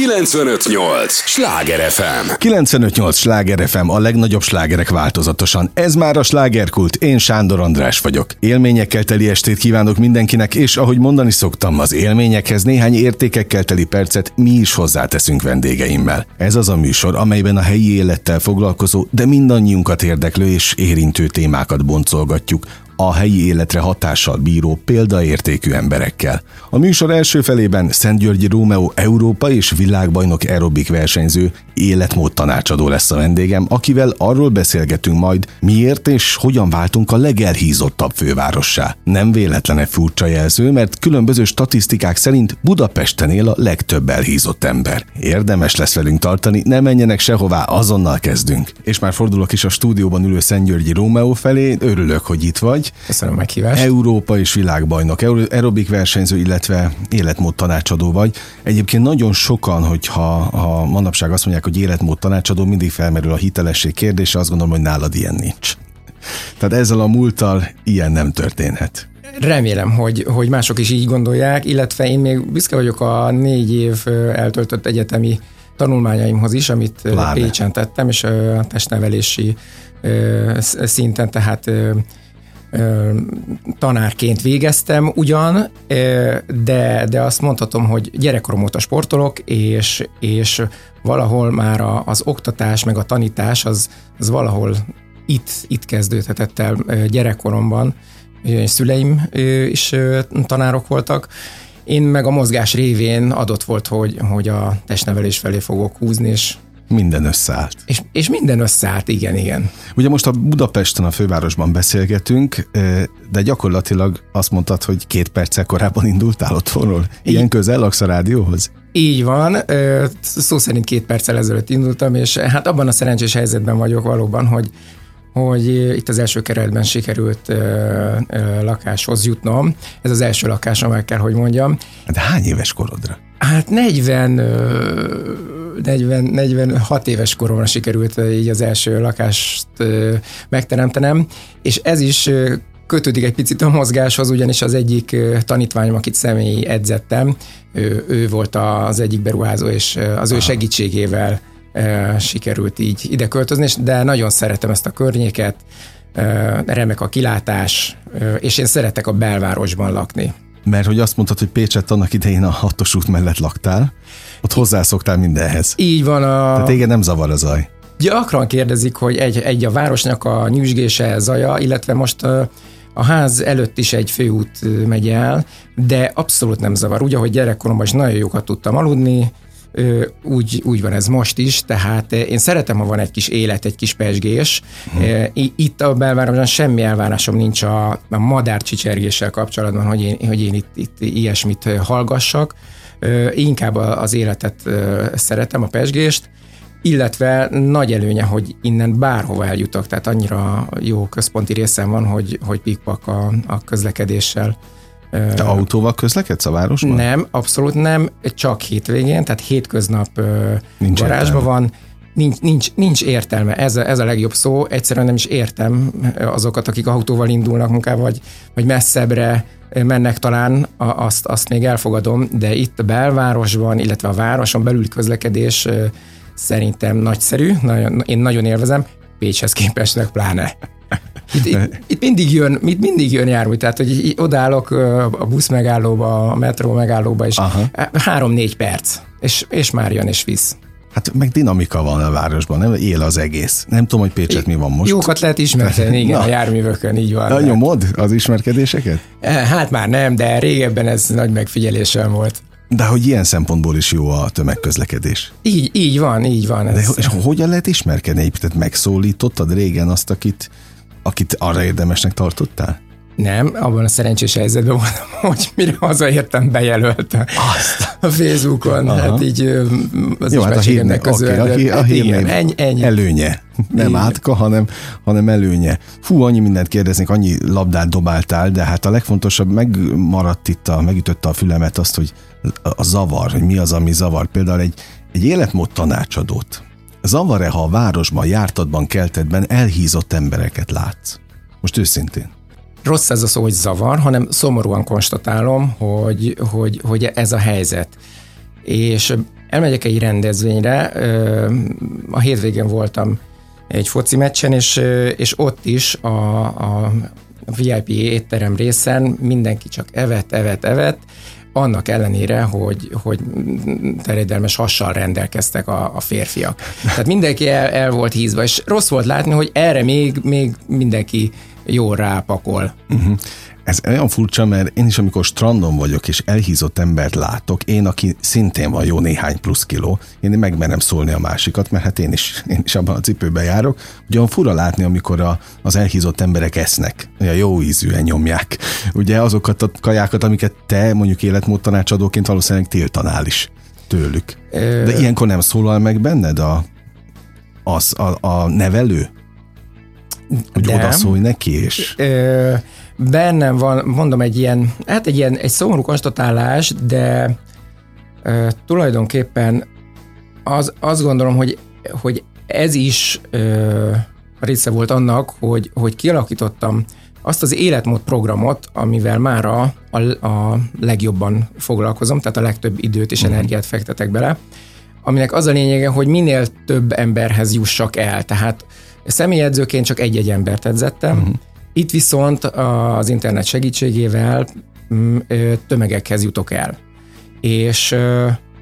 958! Sláger FM! 958! Sláger FM, a legnagyobb slágerek változatosan. Ez már a slágerkult, én Sándor András vagyok. Élményekkel teli estét kívánok mindenkinek, és ahogy mondani szoktam, az élményekhez néhány értékekkel teli percet mi is hozzáteszünk vendégeimmel. Ez az a műsor, amelyben a helyi élettel foglalkozó, de mindannyiunkat érdeklő és érintő témákat boncolgatjuk, a helyi életre hatással bíró példaértékű emberekkel. A műsor első felében Szent Györgyi Rómeó Európa és világbajnok aerobik versenyző életmód tanácsadó lesz a vendégem, akivel arról beszélgetünk majd, miért és hogyan váltunk a legelhízottabb fővárossá. Nem véletlen furcsa jelző, mert különböző statisztikák szerint Budapesten él a legtöbb elhízott ember. Érdemes lesz velünk tartani, ne menjenek sehová, azonnal kezdünk. És már fordulok is a stúdióban ülő Szent Györgyi Rómeó felé, örülök, hogy itt vagy. Köszönöm meghívást. Európa és világbajnok, aerobik versenyző, illetve életmód tanácsadó vagy. Egyébként nagyon sokan, hogyha ha manapság azt mondják, hogy életmód tanácsadó, mindig felmerül a hitelesség kérdése, azt gondolom, hogy nálad ilyen nincs. Tehát ezzel a múlttal ilyen nem történhet. Remélem, hogy, hogy mások is így gondolják, illetve én még büszke vagyok a négy év eltöltött egyetemi tanulmányaimhoz is, amit Pláne. Pécsen tettem, és a testnevelési szinten, tehát tanárként végeztem ugyan, de, de azt mondhatom, hogy gyerekkorom óta sportolok, és, és valahol már az oktatás, meg a tanítás az, az valahol itt, itt kezdődhetett el gyerekkoromban. Szüleim is tanárok voltak, én meg a mozgás révén adott volt, hogy, hogy a testnevelés felé fogok húzni, és minden összeállt. És, és minden összeállt, igen, igen. Ugye most a Budapesten, a fővárosban beszélgetünk, de gyakorlatilag azt mondtad, hogy két perccel korábban indultál otthonról. Ilyen közel laksz a rádióhoz? Így van, szó szerint két perccel ezelőtt indultam, és hát abban a szerencsés helyzetben vagyok valóban, hogy hogy itt az első keretben sikerült ö, ö, lakáshoz jutnom. Ez az első lakásom, meg kell, hogy mondjam. De hány éves korodra? Hát 40, 40, 46 éves koromra sikerült így az első lakást megteremtenem, és ez is kötődik egy picit a mozgáshoz, ugyanis az egyik tanítványom, akit személyi edzettem, ő, ő volt az egyik beruházó, és az ő segítségével sikerült így ide költözni, de nagyon szeretem ezt a környéket, remek a kilátás, és én szeretek a belvárosban lakni. Mert hogy azt mondtad, hogy Pécsett annak idején a hatos út mellett laktál, ott hozzászoktál mindenhez. Így van. A... Tehát téged nem zavar a zaj. Gyakran kérdezik, hogy egy, egy a városnak a nyüzsgése, zaja, illetve most a ház előtt is egy főút megy el, de abszolút nem zavar. Úgy, ahogy gyerekkoromban is nagyon jókat tudtam aludni, úgy, úgy van ez most is, tehát én szeretem, ha van egy kis élet, egy kis pesgés. Hmm. Itt a belvárosban semmi elvárásom nincs a, a madár csicsergéssel kapcsolatban, hogy én, hogy én itt, itt ilyesmit hallgassak. Inkább az életet szeretem, a pesgést, illetve nagy előnye, hogy innen bárhova eljutok, tehát annyira jó központi részem van, hogy, hogy pikpak a, a közlekedéssel te autóval közlekedsz a városban? Nem, abszolút nem, csak hétvégén, tehát hétköznap nincs garázsban van, nincs, nincs, nincs értelme, ez a, ez a legjobb szó, egyszerűen nem is értem azokat, akik autóval indulnak munkába, vagy, vagy messzebbre mennek talán, azt, azt még elfogadom, de itt a belvárosban, illetve a városon belüli közlekedés szerintem nagyszerű, nagyon, én nagyon élvezem, Pécshez képestnek pláne. Itt, itt, itt mindig jön, itt mindig jön jármű, tehát hogy odállok a busz megállóba, a metró megállóba, és három-négy perc, és, és már jön és visz. Hát meg dinamika van a városban, nem él az egész. Nem tudom, hogy Pécset mi van most. Jókat lehet ismerkedni, igen, Na. a járművökön, így van. Na, nyomod az ismerkedéseket? Eh, hát már nem, de régebben ez nagy megfigyeléssel volt. De hogy ilyen szempontból is jó a tömegközlekedés. Így, így van, így van. Ez. De és hogyan lehet ismerkedni? Tehát megszólítottad régen azt, akit akit arra érdemesnek tartottál? Nem, abban a szerencsés helyzetben voltam, hogy mire hazaértem, bejelölte Azt. a Facebookon. Aha. Hát így az Jó, hát a hírnek közül. Okay, aki a hírnév ennyi, ennyi. előnye. Nem Igen. átka, hanem, hanem előnye. Fú, annyi mindent kérdeznék, annyi labdát dobáltál, de hát a legfontosabb megmaradt itt, a, megütötte a fülemet azt, hogy a zavar, hogy mi az, ami zavar. Például egy, egy életmód tanácsadót Zavar-e, ha a városban, jártatban, keltetben elhízott embereket látsz? Most őszintén. Rossz ez a szó, hogy zavar, hanem szomorúan konstatálom, hogy, hogy, hogy ez a helyzet. És elmegyek egy rendezvényre, a hétvégén voltam egy foci meccsen, és, és ott is a, a VIP étterem részen mindenki csak evet, evet, evet, annak ellenére, hogy, hogy terjedelmes hassal rendelkeztek a, a férfiak. Tehát mindenki el, el volt hízva, és rossz volt látni, hogy erre még, még mindenki jól rápakol. Uh-huh. Ez olyan furcsa, mert én is, amikor strandon vagyok, és elhízott embert látok, én, aki szintén van jó néhány plusz kiló, én megmerem szólni a másikat, mert hát én is, én is abban a cipőben járok. Ugye olyan fura látni, amikor a, az elhízott emberek esznek, olyan jó ízűen nyomják. Ugye azokat a kajákat, amiket te mondjuk életmód tanácsadóként valószínűleg tiltanál is tőlük. De ilyenkor nem szólal meg benned a, az, a, a nevelő? Hogy De. oda szólj neki, és... Ö, bennem van, mondom, egy ilyen, hát egy ilyen, egy szomorú konstatálás, de ö, tulajdonképpen az, azt gondolom, hogy, hogy ez is ö, része volt annak, hogy, hogy kialakítottam azt az életmód programot, amivel már a, a, a legjobban foglalkozom, tehát a legtöbb időt és mhm. energiát fektetek bele, aminek az a lényege, hogy minél több emberhez jussak el. Tehát személyedzőként csak egy-egy embert edzettem, uh-huh. Itt viszont az internet segítségével mm, tömegekhez jutok el. És,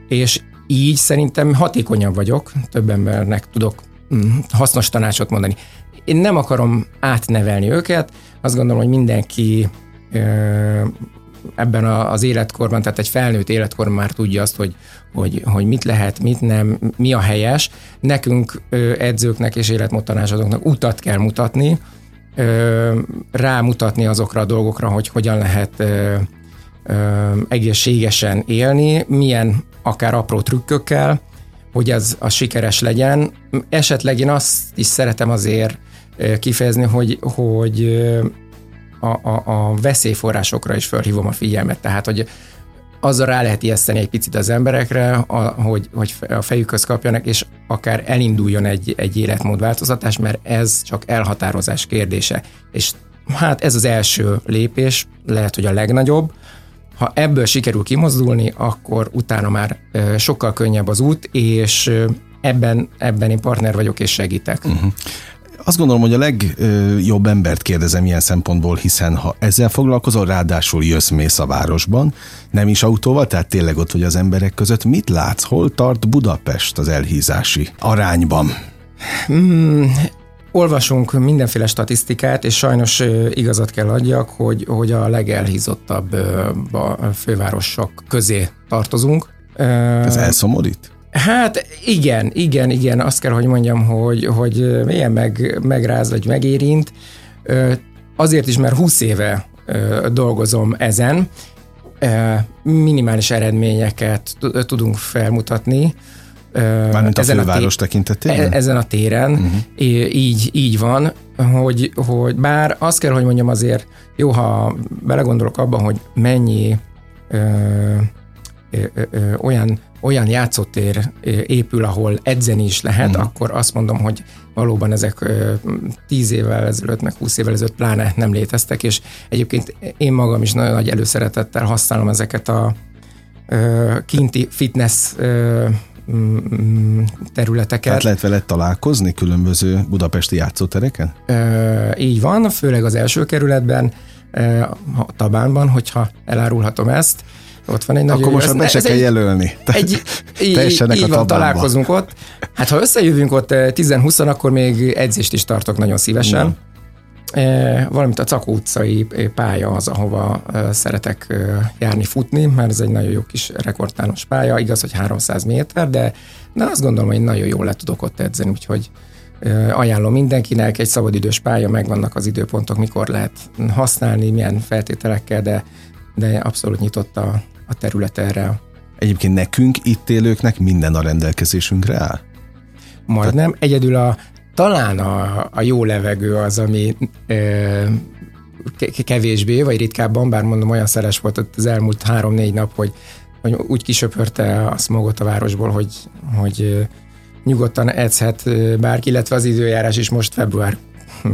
és így szerintem hatékonyabb vagyok, több embernek tudok mm, hasznos tanácsot mondani. Én nem akarom átnevelni őket, azt gondolom, hogy mindenki ebben az életkorban, tehát egy felnőtt életkorban már tudja azt, hogy, hogy, hogy mit lehet, mit nem, mi a helyes. Nekünk edzőknek és életmódtanácsadóknak utat kell mutatni, rámutatni azokra a dolgokra, hogy hogyan lehet egészségesen élni, milyen akár apró trükkökkel, hogy ez a sikeres legyen. Esetleg én azt is szeretem azért kifejezni, hogy, hogy a, a, a veszélyforrásokra is felhívom a figyelmet. Tehát, hogy azzal rá lehet ijeszteni egy picit az emberekre, a, hogy, hogy a fejükhöz kapjanak, és akár elinduljon egy, egy életmódváltozatás, mert ez csak elhatározás kérdése. És hát ez az első lépés, lehet, hogy a legnagyobb. Ha ebből sikerül kimozdulni, akkor utána már sokkal könnyebb az út, és ebben, ebben én partner vagyok és segítek. Uh-huh. Azt gondolom, hogy a legjobb embert kérdezem ilyen szempontból, hiszen ha ezzel foglalkozol, ráadásul jössz mész a városban, nem is autóval, tehát tényleg ott vagy az emberek között, mit látsz, hol tart Budapest az elhízási arányban? Hmm, olvasunk mindenféle statisztikát, és sajnos igazat kell adjak, hogy, hogy a legelhízottabb fővárosok közé tartozunk. Ez elszomorít? Hát igen, igen, igen, azt kell, hogy mondjam, hogy, hogy milyen meg, megráz vagy megérint. Azért is, mert 20 éve dolgozom ezen, minimális eredményeket tudunk felmutatni. Mármint a ezen főváros a té- tekintetében? E, ezen a téren, uh-huh. így, így van, hogy, hogy bár azt kell, hogy mondjam azért, jó, ha belegondolok abban, hogy mennyi olyan olyan játszótér épül, ahol edzeni is lehet, uh-huh. akkor azt mondom, hogy valóban ezek 10 évvel ezelőtt, meg 20 évvel ezelőtt pláne nem léteztek, és egyébként én magam is nagyon nagy előszeretettel használom ezeket a kinti fitness területeket. Tehát lehet vele találkozni különböző budapesti játszótereken? így van, főleg az első kerületben, a Tabánban, hogyha elárulhatom ezt, ott van egy nagy Akkor most be se kell jelölni. Egy, így, így van, találkozunk ott. Hát ha összejövünk ott 10-20, eh, akkor még edzést is tartok nagyon szívesen. Mm. E, valamint a Cakó utcai pálya az, ahova szeretek járni futni, mert ez egy nagyon jó kis rekordtános pálya, igaz, hogy 300 méter, de, de azt gondolom, hogy nagyon jól le tudok ott edzeni, úgyhogy ajánlom mindenkinek, egy szabadidős pálya, megvannak az időpontok, mikor lehet használni, milyen feltételekkel, de, de abszolút nyitott a, a terület erre. Egyébként nekünk, itt élőknek minden a rendelkezésünkre áll? Majdnem. Tehát... Egyedül a, talán a, a jó levegő az, ami ö, kevésbé, vagy ritkábban, bár mondom, olyan szeles volt az elmúlt három-négy nap, hogy, hogy úgy kisöpörte a smogot a városból, hogy, hogy nyugodtan edzhet bárki, illetve az időjárás is most február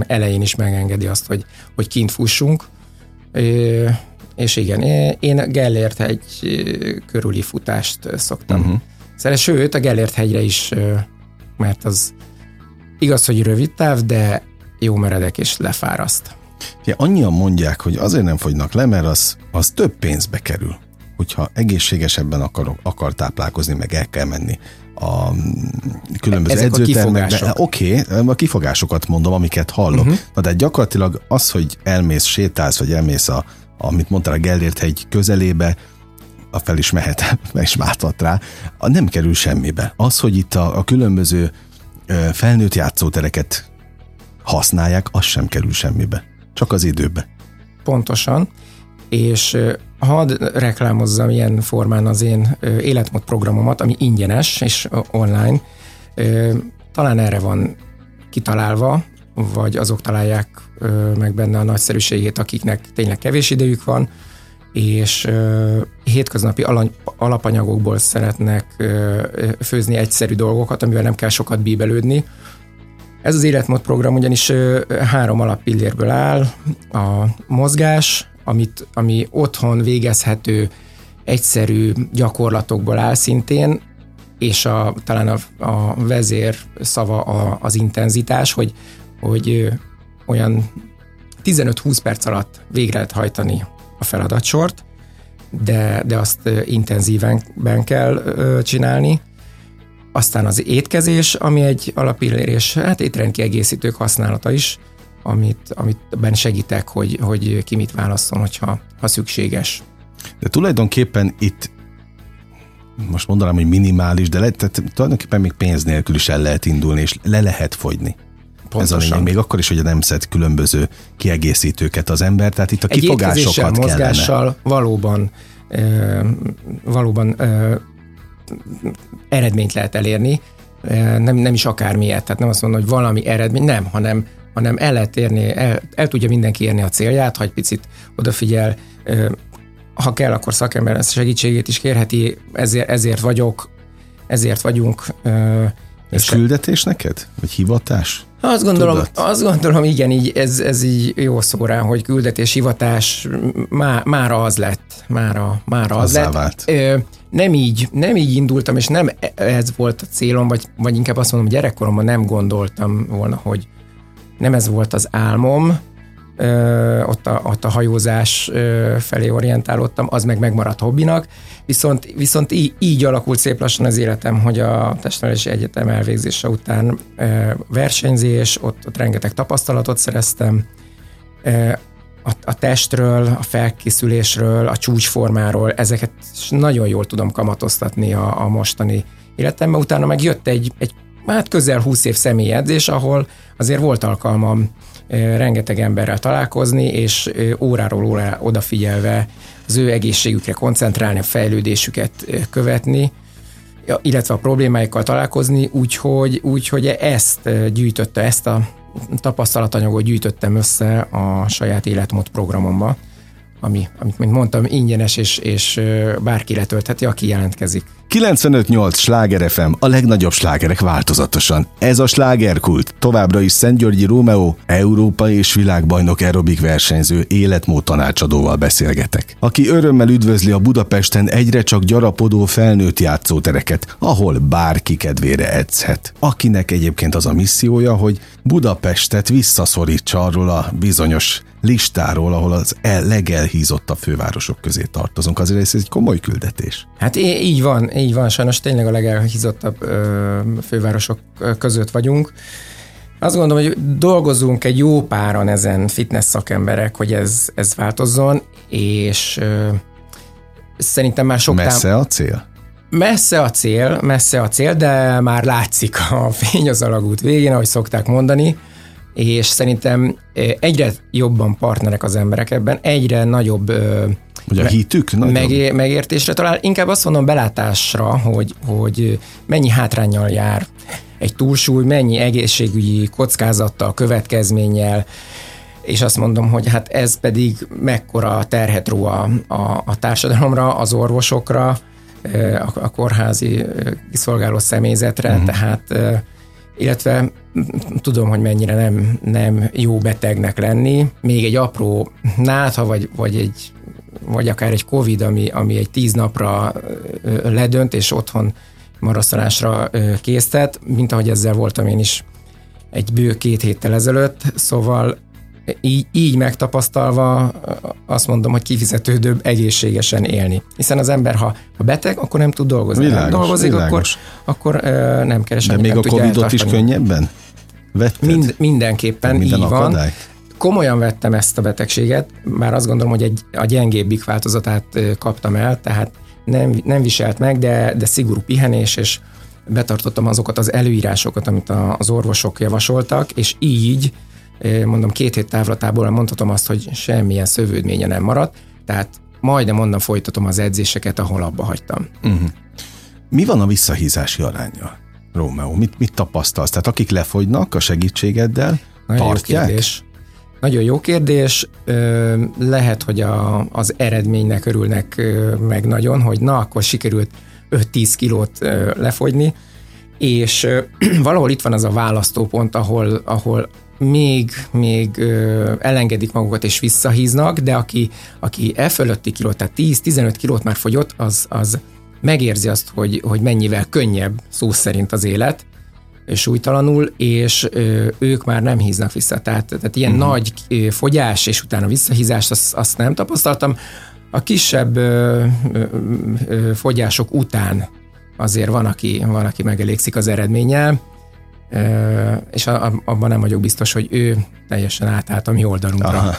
elején is megengedi azt, hogy, hogy kint fussunk. És igen, én Gellért egy körüli futást szoktam uh-huh. Szerintem sőt, a Gellért hegyre is, mert az igaz, hogy rövid táv, de jó meredek és lefáraszt. Ja, annyian mondják, hogy azért nem fogynak le, mert az, az több pénzbe kerül. Hogyha egészségesebben akar, akar táplálkozni, meg el kell menni a különböző Ezek edzőtermekbe. Oké, okay, a kifogásokat mondom, amiket hallok. Uh-huh. Na de gyakorlatilag az, hogy elmész, sétálsz, vagy elmész a, amit mondtál a Gellért hegy közelébe, a fel is mehet, meg is máthat rá, a nem kerül semmibe. Az, hogy itt a, a különböző felnőtt játszótereket használják, az sem kerül semmibe. Csak az időbe. Pontosan. És hadd reklámozzam ilyen formán az én életmód programomat, ami ingyenes és online. Talán erre van kitalálva, vagy azok találják meg benne a nagyszerűségét, akiknek tényleg kevés idejük van, és hétköznapi alapanyagokból szeretnek főzni egyszerű dolgokat, amivel nem kell sokat bíbelődni. Ez az életmód program ugyanis három alappillérből áll. A mozgás, amit, ami otthon végezhető egyszerű gyakorlatokból áll szintén, és a, talán a, a vezér szava a, az intenzitás, hogy, hogy olyan 15-20 perc alatt végre lehet hajtani a feladatsort, de, de azt intenzíven kell csinálni. Aztán az étkezés, ami egy alapillér, és hát étrendkiegészítők használata is, amit, amit ben segítek, hogy, hogy ki mit válasszon, hogyha, ha szükséges. De tulajdonképpen itt most mondanám, hogy minimális, de le, tehát tulajdonképpen még pénz nélkül is el lehet indulni, és le lehet fogyni. Pontosan. Ez a lényeg, még akkor is, hogy nem szed különböző kiegészítőket az ember, tehát itt a Egy kifogásokat mozgással kellene. valóban, e, valóban e, eredményt lehet elérni, nem, nem is akármilyet, tehát nem azt mondom, hogy valami eredmény, nem, hanem, hanem el lehet érni, el, el tudja mindenki érni a célját, ha egy picit odafigyel, ha kell, akkor szakember segítségét is kérheti, ezért, ezért vagyok, ezért vagyunk. Ez küldetés neked? Vagy hivatás? Azt gondolom, azt gondolom igen, így, ez, ez így jó szó rá, hogy küldetés, hivatás, má, mára az lett. Mára, mára az lett. Vált. Ö, nem így, nem így indultam, és nem ez volt a célom, vagy, vagy inkább azt mondom, gyerekkoromban nem gondoltam volna, hogy nem ez volt az álmom, ö, ott, a, ott a hajózás ö, felé orientálódtam, az meg megmaradt hobbinak, viszont, viszont így, így alakult szép lassan az életem, hogy a testnevelési egyetem elvégzése után ö, versenyzés, ott, ott rengeteg tapasztalatot szereztem, ö, a, a testről, a felkészülésről, a csúcsformáról, ezeket nagyon jól tudom kamatoztatni a, a mostani életemben. Utána meg jött egy, egy hát közel 20 év személyedzés, ahol azért volt alkalmam rengeteg emberrel találkozni, és óráról órára odafigyelve az ő egészségükre koncentrálni, a fejlődésüket követni, illetve a problémáikkal találkozni, úgyhogy, úgyhogy ezt gyűjtötte, ezt a tapasztalatanyagot gyűjtöttem össze a saját életmód programomba ami, amit, mint mondtam, ingyenes, és, és bárki letöltheti, aki jelentkezik. 95.8 Sláger FM, a legnagyobb slágerek változatosan. Ez a slágerkult. Továbbra is Szent Györgyi Rómeó, Európa és világbajnok aerobik versenyző életmód tanácsadóval beszélgetek. Aki örömmel üdvözli a Budapesten egyre csak gyarapodó felnőtt játszótereket, ahol bárki kedvére edzhet. Akinek egyébként az a missziója, hogy Budapestet visszaszorítsa arról a bizonyos listáról, ahol az el, legelhízottabb fővárosok közé tartozunk. Azért ez egy komoly küldetés. Hát így van, így van. Sajnos tényleg a legelhízottabb ö, fővárosok között vagyunk. Azt gondolom, hogy dolgozunk egy jó páran ezen fitness szakemberek, hogy ez, ez változzon, és ö, szerintem már sok... Messze tám- a cél? Messze a cél, messze a cél, de már látszik a fény az alagút végén, ahogy szokták mondani és szerintem egyre jobban partnerek az emberek ebben, egyre nagyobb Ugye a hitük? Meg, megértésre talán inkább azt mondom belátásra, hogy, hogy mennyi hátrányjal jár egy túlsúly, mennyi egészségügyi kockázattal, következménnyel, és azt mondom, hogy hát ez pedig mekkora terhet ró a, a, a társadalomra, az orvosokra, a, a kórházi kiszolgáló személyzetre, uh-huh. tehát illetve tudom, hogy mennyire nem, nem jó betegnek lenni. Még egy apró nátha, vagy, vagy egy vagy akár egy Covid, ami, ami egy tíz napra ledönt, és otthon marasztalásra késztet, mint ahogy ezzel voltam én is egy bő két héttel ezelőtt, szóval így, így megtapasztalva azt mondom, hogy kifizetődőbb egészségesen élni. Hiszen az ember, ha, ha beteg, akkor nem tud dolgozni. Világos, ha dolgozik, világos. akkor, akkor ö, nem keres De még a Covid-ot is könnyebben vetted? Mind, mindenképpen Minden így akadály? van. Komolyan vettem ezt a betegséget, bár azt gondolom, hogy egy, a gyengébbik változatát kaptam el, tehát nem, nem viselt meg, de, de szigorú pihenés, és betartottam azokat az előírásokat, amit a, az orvosok javasoltak, és így mondom, két hét távlatából mondhatom azt, hogy semmilyen szövődménye nem maradt, tehát majdnem onnan folytatom az edzéseket, ahol abba hagytam. Uh-huh. Mi van a visszahízási arányjal, Rómeó? Mit, mit tapasztalsz? Tehát akik lefogynak a segítségeddel, Nagyon tartják? Jó kérdés. Nagyon jó kérdés. Lehet, hogy a, az eredménynek örülnek meg nagyon, hogy na, akkor sikerült 5-10 kilót lefogyni, és valahol itt van az a választópont, ahol, ahol még, még elengedik magukat és visszahíznak, de aki, aki e fölötti kilót, tehát 10-15 kilót már fogyott, az, az megérzi azt, hogy, hogy mennyivel könnyebb szó szerint az élet, súlytalanul, és ők már nem híznak vissza. Tehát, tehát ilyen uh-huh. nagy fogyás és utána visszahízást, azt, azt nem tapasztaltam. A kisebb ö, ö, ö, fogyások után azért van, aki, van, aki megelégszik az eredménnyel, és abban nem vagyok biztos, hogy ő teljesen átállt a mi oldalunkra. Aha.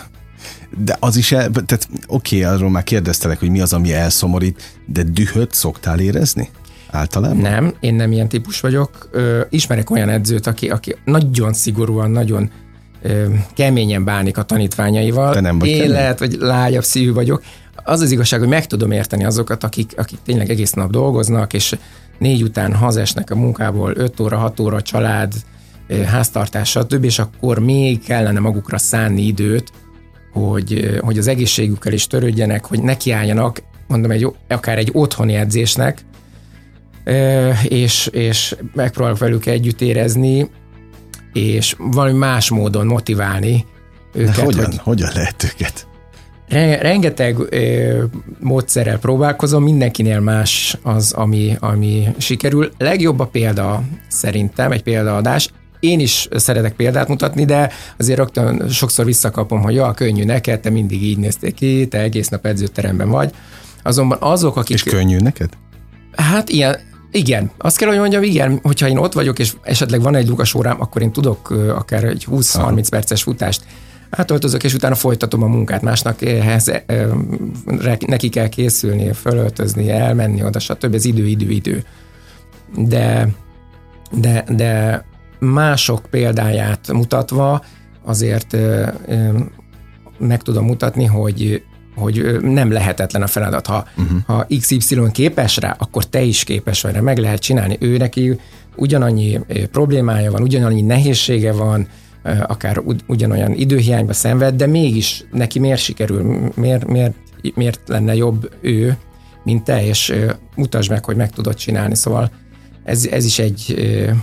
De az is, el, tehát oké, okay, arról már kérdeztelek, hogy mi az, ami elszomorít, de dühöt szoktál érezni? Általában? Nem, én nem ilyen típus vagyok. Ö, ismerek olyan edzőt, aki, aki nagyon szigorúan, nagyon ö, keményen bánik a tanítványaival. Te nem vagy Én kemény? lehet, hogy lágyabb szívű vagyok. Az az igazság, hogy meg tudom érteni azokat, akik, akik tényleg egész nap dolgoznak, és négy után hazesnek a munkából, 5 óra, 6 óra család, háztartás, stb., és akkor még kellene magukra szánni időt, hogy, hogy az egészségükkel is törődjenek, hogy nekiálljanak, mondom, egy, akár egy otthoni edzésnek, és, és megpróbálok velük együtt érezni, és valami más módon motiválni őket. De hogyan, hogy, hogyan lehet őket? Rengeteg ö, módszerrel próbálkozom, mindenkinél más az, ami, ami sikerül. Legjobb a példa szerintem, egy példaadás. Én is szeretek példát mutatni, de azért rögtön sokszor visszakapom, hogy ja, könnyű neked, te mindig így néztél ki, te egész nap edzőteremben vagy. Azonban azok, akik... És könnyű neked? Hát ilyen, igen, azt kell, hogy mondjam, igen, hogyha én ott vagyok, és esetleg van egy lukas órám, akkor én tudok akár egy 20-30 perces futást átöltözök, és utána folytatom a munkát. Másnak ehhez neki kell készülni, fölöltözni, elmenni oda, stb. Ez idő, idő, idő. De, de, de mások példáját mutatva azért meg tudom mutatni, hogy hogy nem lehetetlen a feladat. Ha, uh-huh. ha XY képes rá, akkor te is képes vagy rá, meg lehet csinálni. Ő neki ugyanannyi problémája van, ugyanannyi nehézsége van, akár ugyanolyan időhiányba szenved, de mégis neki miért sikerül, miért, miért, miért lenne jobb ő, mint te, és mutasd meg, hogy meg tudod csinálni. Szóval ez, ez is egy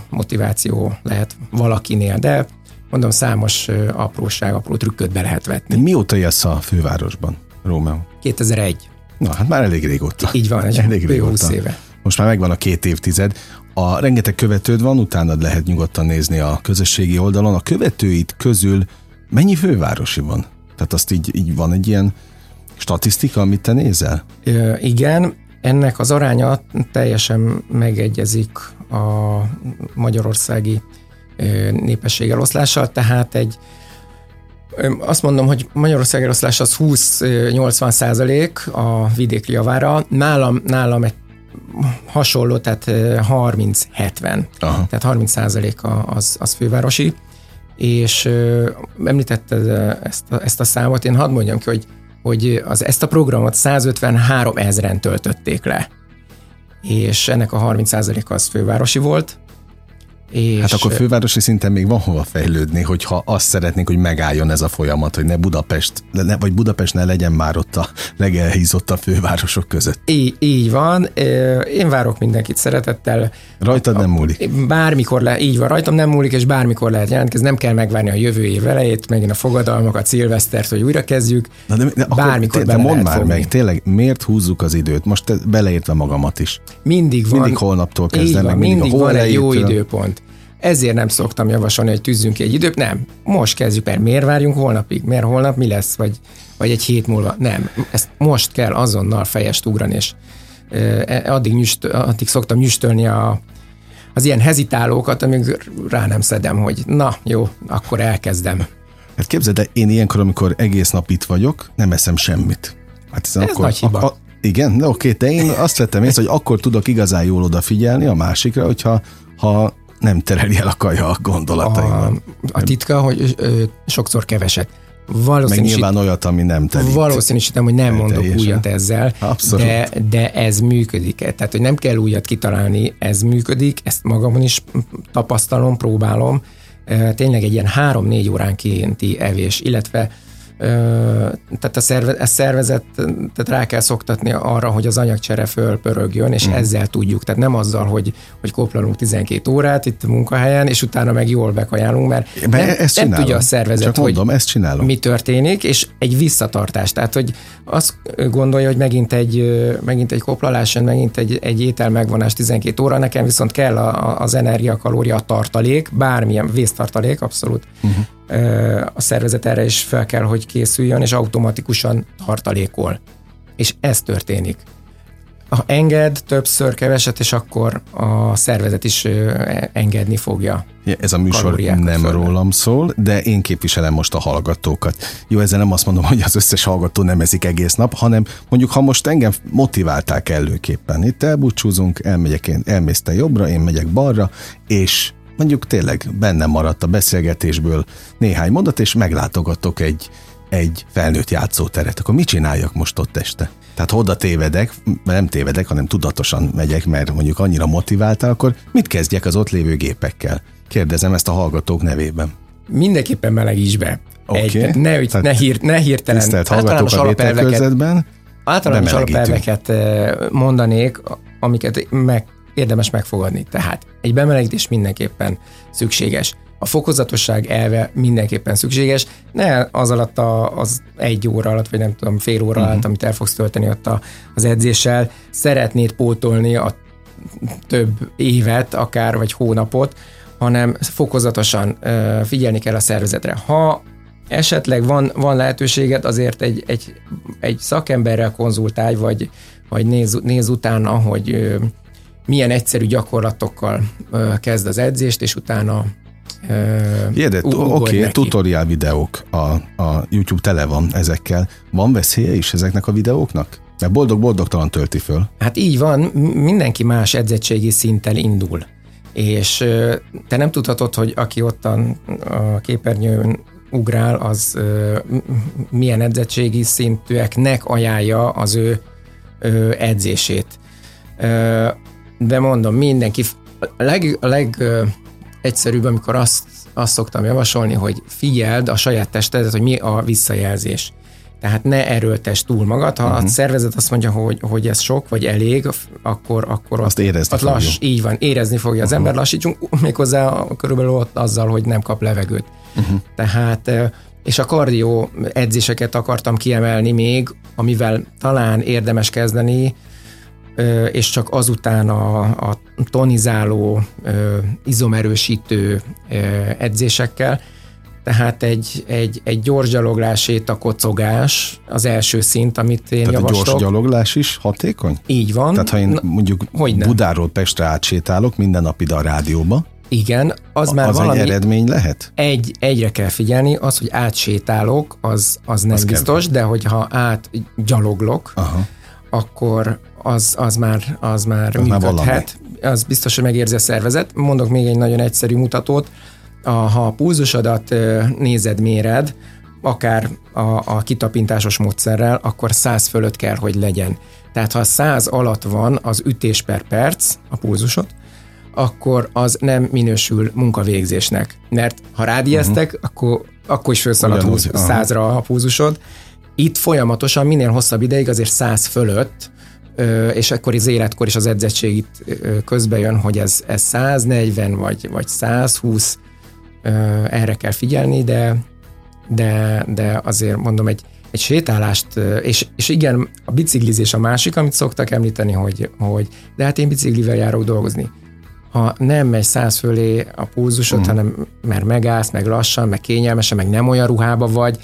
motiváció lehet valakinél, de mondom, számos apróság, apró trükköt be lehet vetni. Mióta élsz a fővárosban, Rómeó? 2001. Na, hát már elég régóta. Így van, egy elég régóta. 20 éve. Most már megvan a két évtized. A rengeteg követőd van, utánad lehet nyugodtan nézni a közösségi oldalon. A követőid közül mennyi fővárosi van? Tehát azt így, így van egy ilyen statisztika, amit te nézel? Ö, igen, ennek az aránya teljesen megegyezik a magyarországi népességeloszlással, tehát egy azt mondom, hogy Magyarország eloszlás az 20-80 százalék a vidék javára. Nálam, nálam egy hasonló, tehát 30-70. Tehát 30 százalék az, az fővárosi. És említetted ezt a, ezt a számot, én hadd mondjam ki, hogy hogy az, ezt a programot 153 ezeren töltötték le, és ennek a 30%-a az fővárosi volt, És Hát akkor fővárosi szinten még van hova fejlődni, hogyha azt szeretnénk, hogy megálljon ez a folyamat, hogy ne Budapest, ne, vagy Budapest ne legyen már ott a legelhízottabb fővárosok között. Így, így van. Én várok mindenkit szeretettel. Rajtad nem múlik. Bármikor le, így van, rajtam nem múlik, és bármikor lehet jelentkezni. Nem kell megvárni a jövő év elejét, megint a fogadalmakat, szilvesztert, hogy újra kezdjük. Na de, de bármikor te, de mondd már fogni. meg, tényleg miért húzzuk az időt? Most beleértve magamat is. Mindig van. Mindig holnaptól kezdve, meg mindig, mindig van egy jó időpont. Ezért nem szoktam javasolni, hogy tűzzünk ki egy időt. Nem, most kezdjük el. Miért várjunk holnapig? Miért holnap mi lesz? Vagy, vagy egy hét múlva? Nem, ezt most kell azonnal fejest ugrani, és e, addig, nyüst, addig szoktam nyüstölni a, az ilyen hezitálókat, amíg rá nem szedem, hogy na jó, akkor elkezdem. Hát képzeld, de én ilyenkor, amikor egész nap itt vagyok, nem eszem semmit. Hát Ez akkor, nagy hiba. A, a, igen, de oké, de én azt vettem észre, hogy akkor tudok igazán jól odafigyelni a másikra, hogyha ha nem tereli el a kaja a gondolataimban. A, a titka, hogy ö, sokszor keveset. Meg nyilván olyat, ami nem terít. Valószínűsítem, hogy nem mondok teljesen. újat ezzel, Abszolút. De, de ez működik. Tehát, hogy nem kell újat kitalálni, ez működik, ezt magamon is tapasztalom, próbálom. Tényleg egy ilyen három-négy óránkénti evés, illetve tehát a, szerve, a szervezet, tehát rá kell szoktatni arra, hogy az anyagcsere fölpörögjön, és mm. ezzel tudjuk. Tehát nem azzal, hogy, hogy koplalunk 12 órát itt a munkahelyen, és utána meg jól bekajálunk, mert nem, ezt nem tudja a szervezet, Csak mondom, hogy ezt csinálom. mi történik, és egy visszatartás. Tehát, hogy azt gondolja, hogy megint egy, megint egy koplalás, megint egy, egy étel megvonás 12 óra, nekem viszont kell a, az energia, kalória, a tartalék, bármilyen vésztartalék, abszolút. Uh-huh a szervezet erre is fel kell, hogy készüljön, és automatikusan tartalékol. És ez történik. Ha enged többször keveset, és akkor a szervezet is engedni fogja. Ja, ez a műsor nem fölben. rólam szól, de én képviselem most a hallgatókat. Jó, ezzel nem azt mondom, hogy az összes hallgató nem ezik egész nap, hanem mondjuk, ha most engem motiválták előképpen, itt elbúcsúzunk, elmegyek én, elmész te jobbra, én megyek balra, és mondjuk tényleg benne maradt a beszélgetésből néhány mondat, és meglátogatok egy, egy felnőtt játszóteret, akkor mit csináljak most ott este? Tehát oda tévedek, nem tévedek, hanem tudatosan megyek, mert mondjuk annyira motiváltál, akkor mit kezdjek az ott lévő gépekkel? Kérdezem ezt a hallgatók nevében. Mindenképpen melegíts be. Okay. Egy, ne, ne, hír, ne hirtelen. Tisztelt hallgatók a alapelveket, általános alapelveket eh, mondanék, amiket meg érdemes megfogadni. Tehát egy bemelegítés mindenképpen szükséges. A fokozatosság elve mindenképpen szükséges, ne az alatt a, az egy óra alatt, vagy nem tudom, fél óra uh-huh. alatt, amit el fogsz tölteni ott a, az edzéssel, szeretnéd pótolni a több évet, akár vagy hónapot, hanem fokozatosan uh, figyelni kell a szervezetre. Ha esetleg van, van lehetőséged, azért egy, egy, egy szakemberrel konzultálj, vagy, vagy néz, néz utána, hogy milyen egyszerű gyakorlatokkal kezd az edzést, és utána Oké, okay, tutoriál videók, a, a YouTube tele van ezekkel. Van veszélye is ezeknek a videóknak? Mert boldog-boldogtalan tölti föl. Hát így van, mindenki más edzettségi szinttel indul. És te nem tudhatod, hogy aki ott a, a képernyőn ugrál, az milyen edzettségi szintűeknek ajánlja az ő edzését de mondom, mindenki, a leg, a leg egyszerűbb, amikor azt, azt szoktam javasolni, hogy figyeld a saját testedet, hogy mi a visszajelzés. Tehát ne erőltess túl magad. Ha uh-huh. a mhm. szervezet azt mondja, hogy, hogy ez sok, vagy elég, akkor, akkor azt ott, érezni ott lass, Így van, érezni fogja uh-huh. az ember. Lassítsunk méghozzá körülbelül ott azzal, hogy nem kap levegőt. Uh-huh. Tehát, és a kardió edzéseket akartam kiemelni még, amivel talán érdemes kezdeni, és csak azután a, a tonizáló, izomerősítő edzésekkel. Tehát egy, egy, egy gyors gyaloglás, a kocogás az első szint, amit én Tehát javaslok. a gyors gyaloglás is hatékony? Így van. Tehát ha én mondjuk Na, Budáról Pestre átsétálok minden nap ide a rádióba, igen, az már az valami... egy eredmény lehet? Egy, egyre kell figyelni, az, hogy átsétálok, az, az nem az biztos, kell. de hogyha átgyaloglok, Aha. akkor az, az már, az már az működhet. Már az biztos, hogy megérzi a szervezet. Mondok még egy nagyon egyszerű mutatót. A, ha a pulzusodat nézed, méred, akár a, a kitapintásos módszerrel, akkor 100 fölött kell, hogy legyen. Tehát ha 100 alatt van az ütés per perc, a pulzusot, akkor az nem minősül munkavégzésnek. Mert ha rádieztek, uh-huh. akkor, akkor is felszalad 20 százra a púzusod. Itt folyamatosan minél hosszabb ideig, azért száz fölött, és akkor az életkor és az edzettség itt közbe jön, hogy ez, ez 140 vagy, vagy 120, erre kell figyelni, de, de, de azért mondom, egy, egy sétálást, és, és igen, a biciklizés a másik, amit szoktak említeni, hogy, hogy de hát én biciklivel járok dolgozni. Ha nem megy száz fölé a pulzusod, uh-huh. hanem mert megállsz, meg lassan, meg kényelmesen, meg nem olyan ruhába vagy,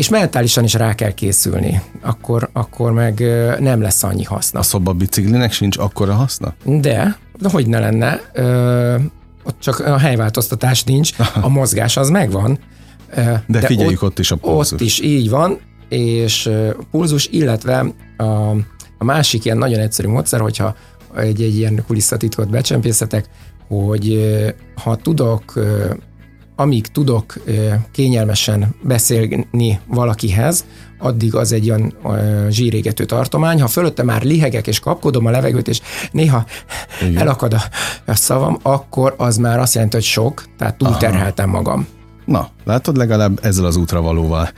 és mentálisan is rá kell készülni, akkor, akkor meg nem lesz annyi haszna. A szoba biciklinek sincs akkora haszna? De, de hogy ne lenne, ö, ott csak a helyváltoztatás nincs, a mozgás az megvan. De, de figyeljük ott, ott is a pulzus. Ott is így van, és pulzus, illetve a, a másik ilyen nagyon egyszerű módszer, hogyha egy, egy ilyen kulisszatitkot becsempészetek, hogy ha tudok amíg tudok kényelmesen beszélni valakihez, addig az egy olyan zsírégető tartomány. Ha fölötte már lihegek és kapkodom a levegőt, és néha Igen. elakad a, a szavam, akkor az már azt jelenti, hogy sok, tehát túlterheltem magam. Na, látod, legalább ezzel az útravalóval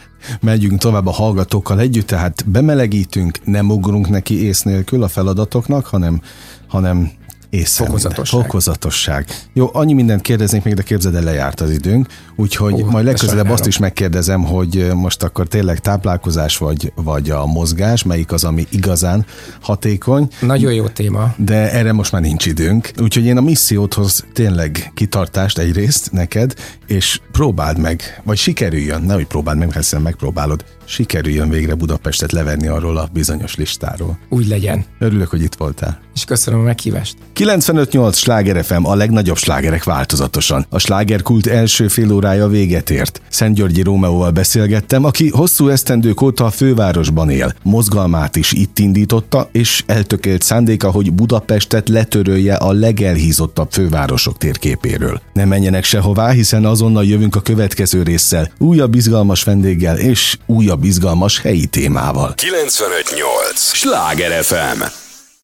megyünk tovább a hallgatókkal együtt, tehát bemelegítünk, nem ugrunk neki ész nélkül a feladatoknak, hanem, hanem Észre Fokozatosság. Fokozatosság. Jó, annyi mindent kérdeznék még, de képzeld el, lejárt az időnk, úgyhogy uh, majd legközelebb azt is megkérdezem, hogy most akkor tényleg táplálkozás vagy, vagy a mozgás, melyik az, ami igazán hatékony. Nagyon jó téma. De erre most már nincs időnk, úgyhogy én a missziódhoz tényleg kitartást egyrészt neked, és próbáld meg, vagy sikerüljön, nehogy próbáld meg, hiszen megpróbálod, sikerüljön végre Budapestet levenni arról a bizonyos listáról. Úgy legyen. Örülök, hogy itt voltál. És köszönöm a meghívást. 95.8 Sláger FM a legnagyobb slágerek változatosan. A slágerkult első fél órája véget ért. Szent Györgyi Rómeóval beszélgettem, aki hosszú esztendők óta a fővárosban él. Mozgalmát is itt indította, és eltökélt szándéka, hogy Budapestet letörölje a legelhízottabb fővárosok térképéről. Ne menjenek sehová, hiszen azonnal jövünk a következő résszel, újabb izgalmas vendéggel és újabb izgalmas helyi témával. 95.8 Sláger FM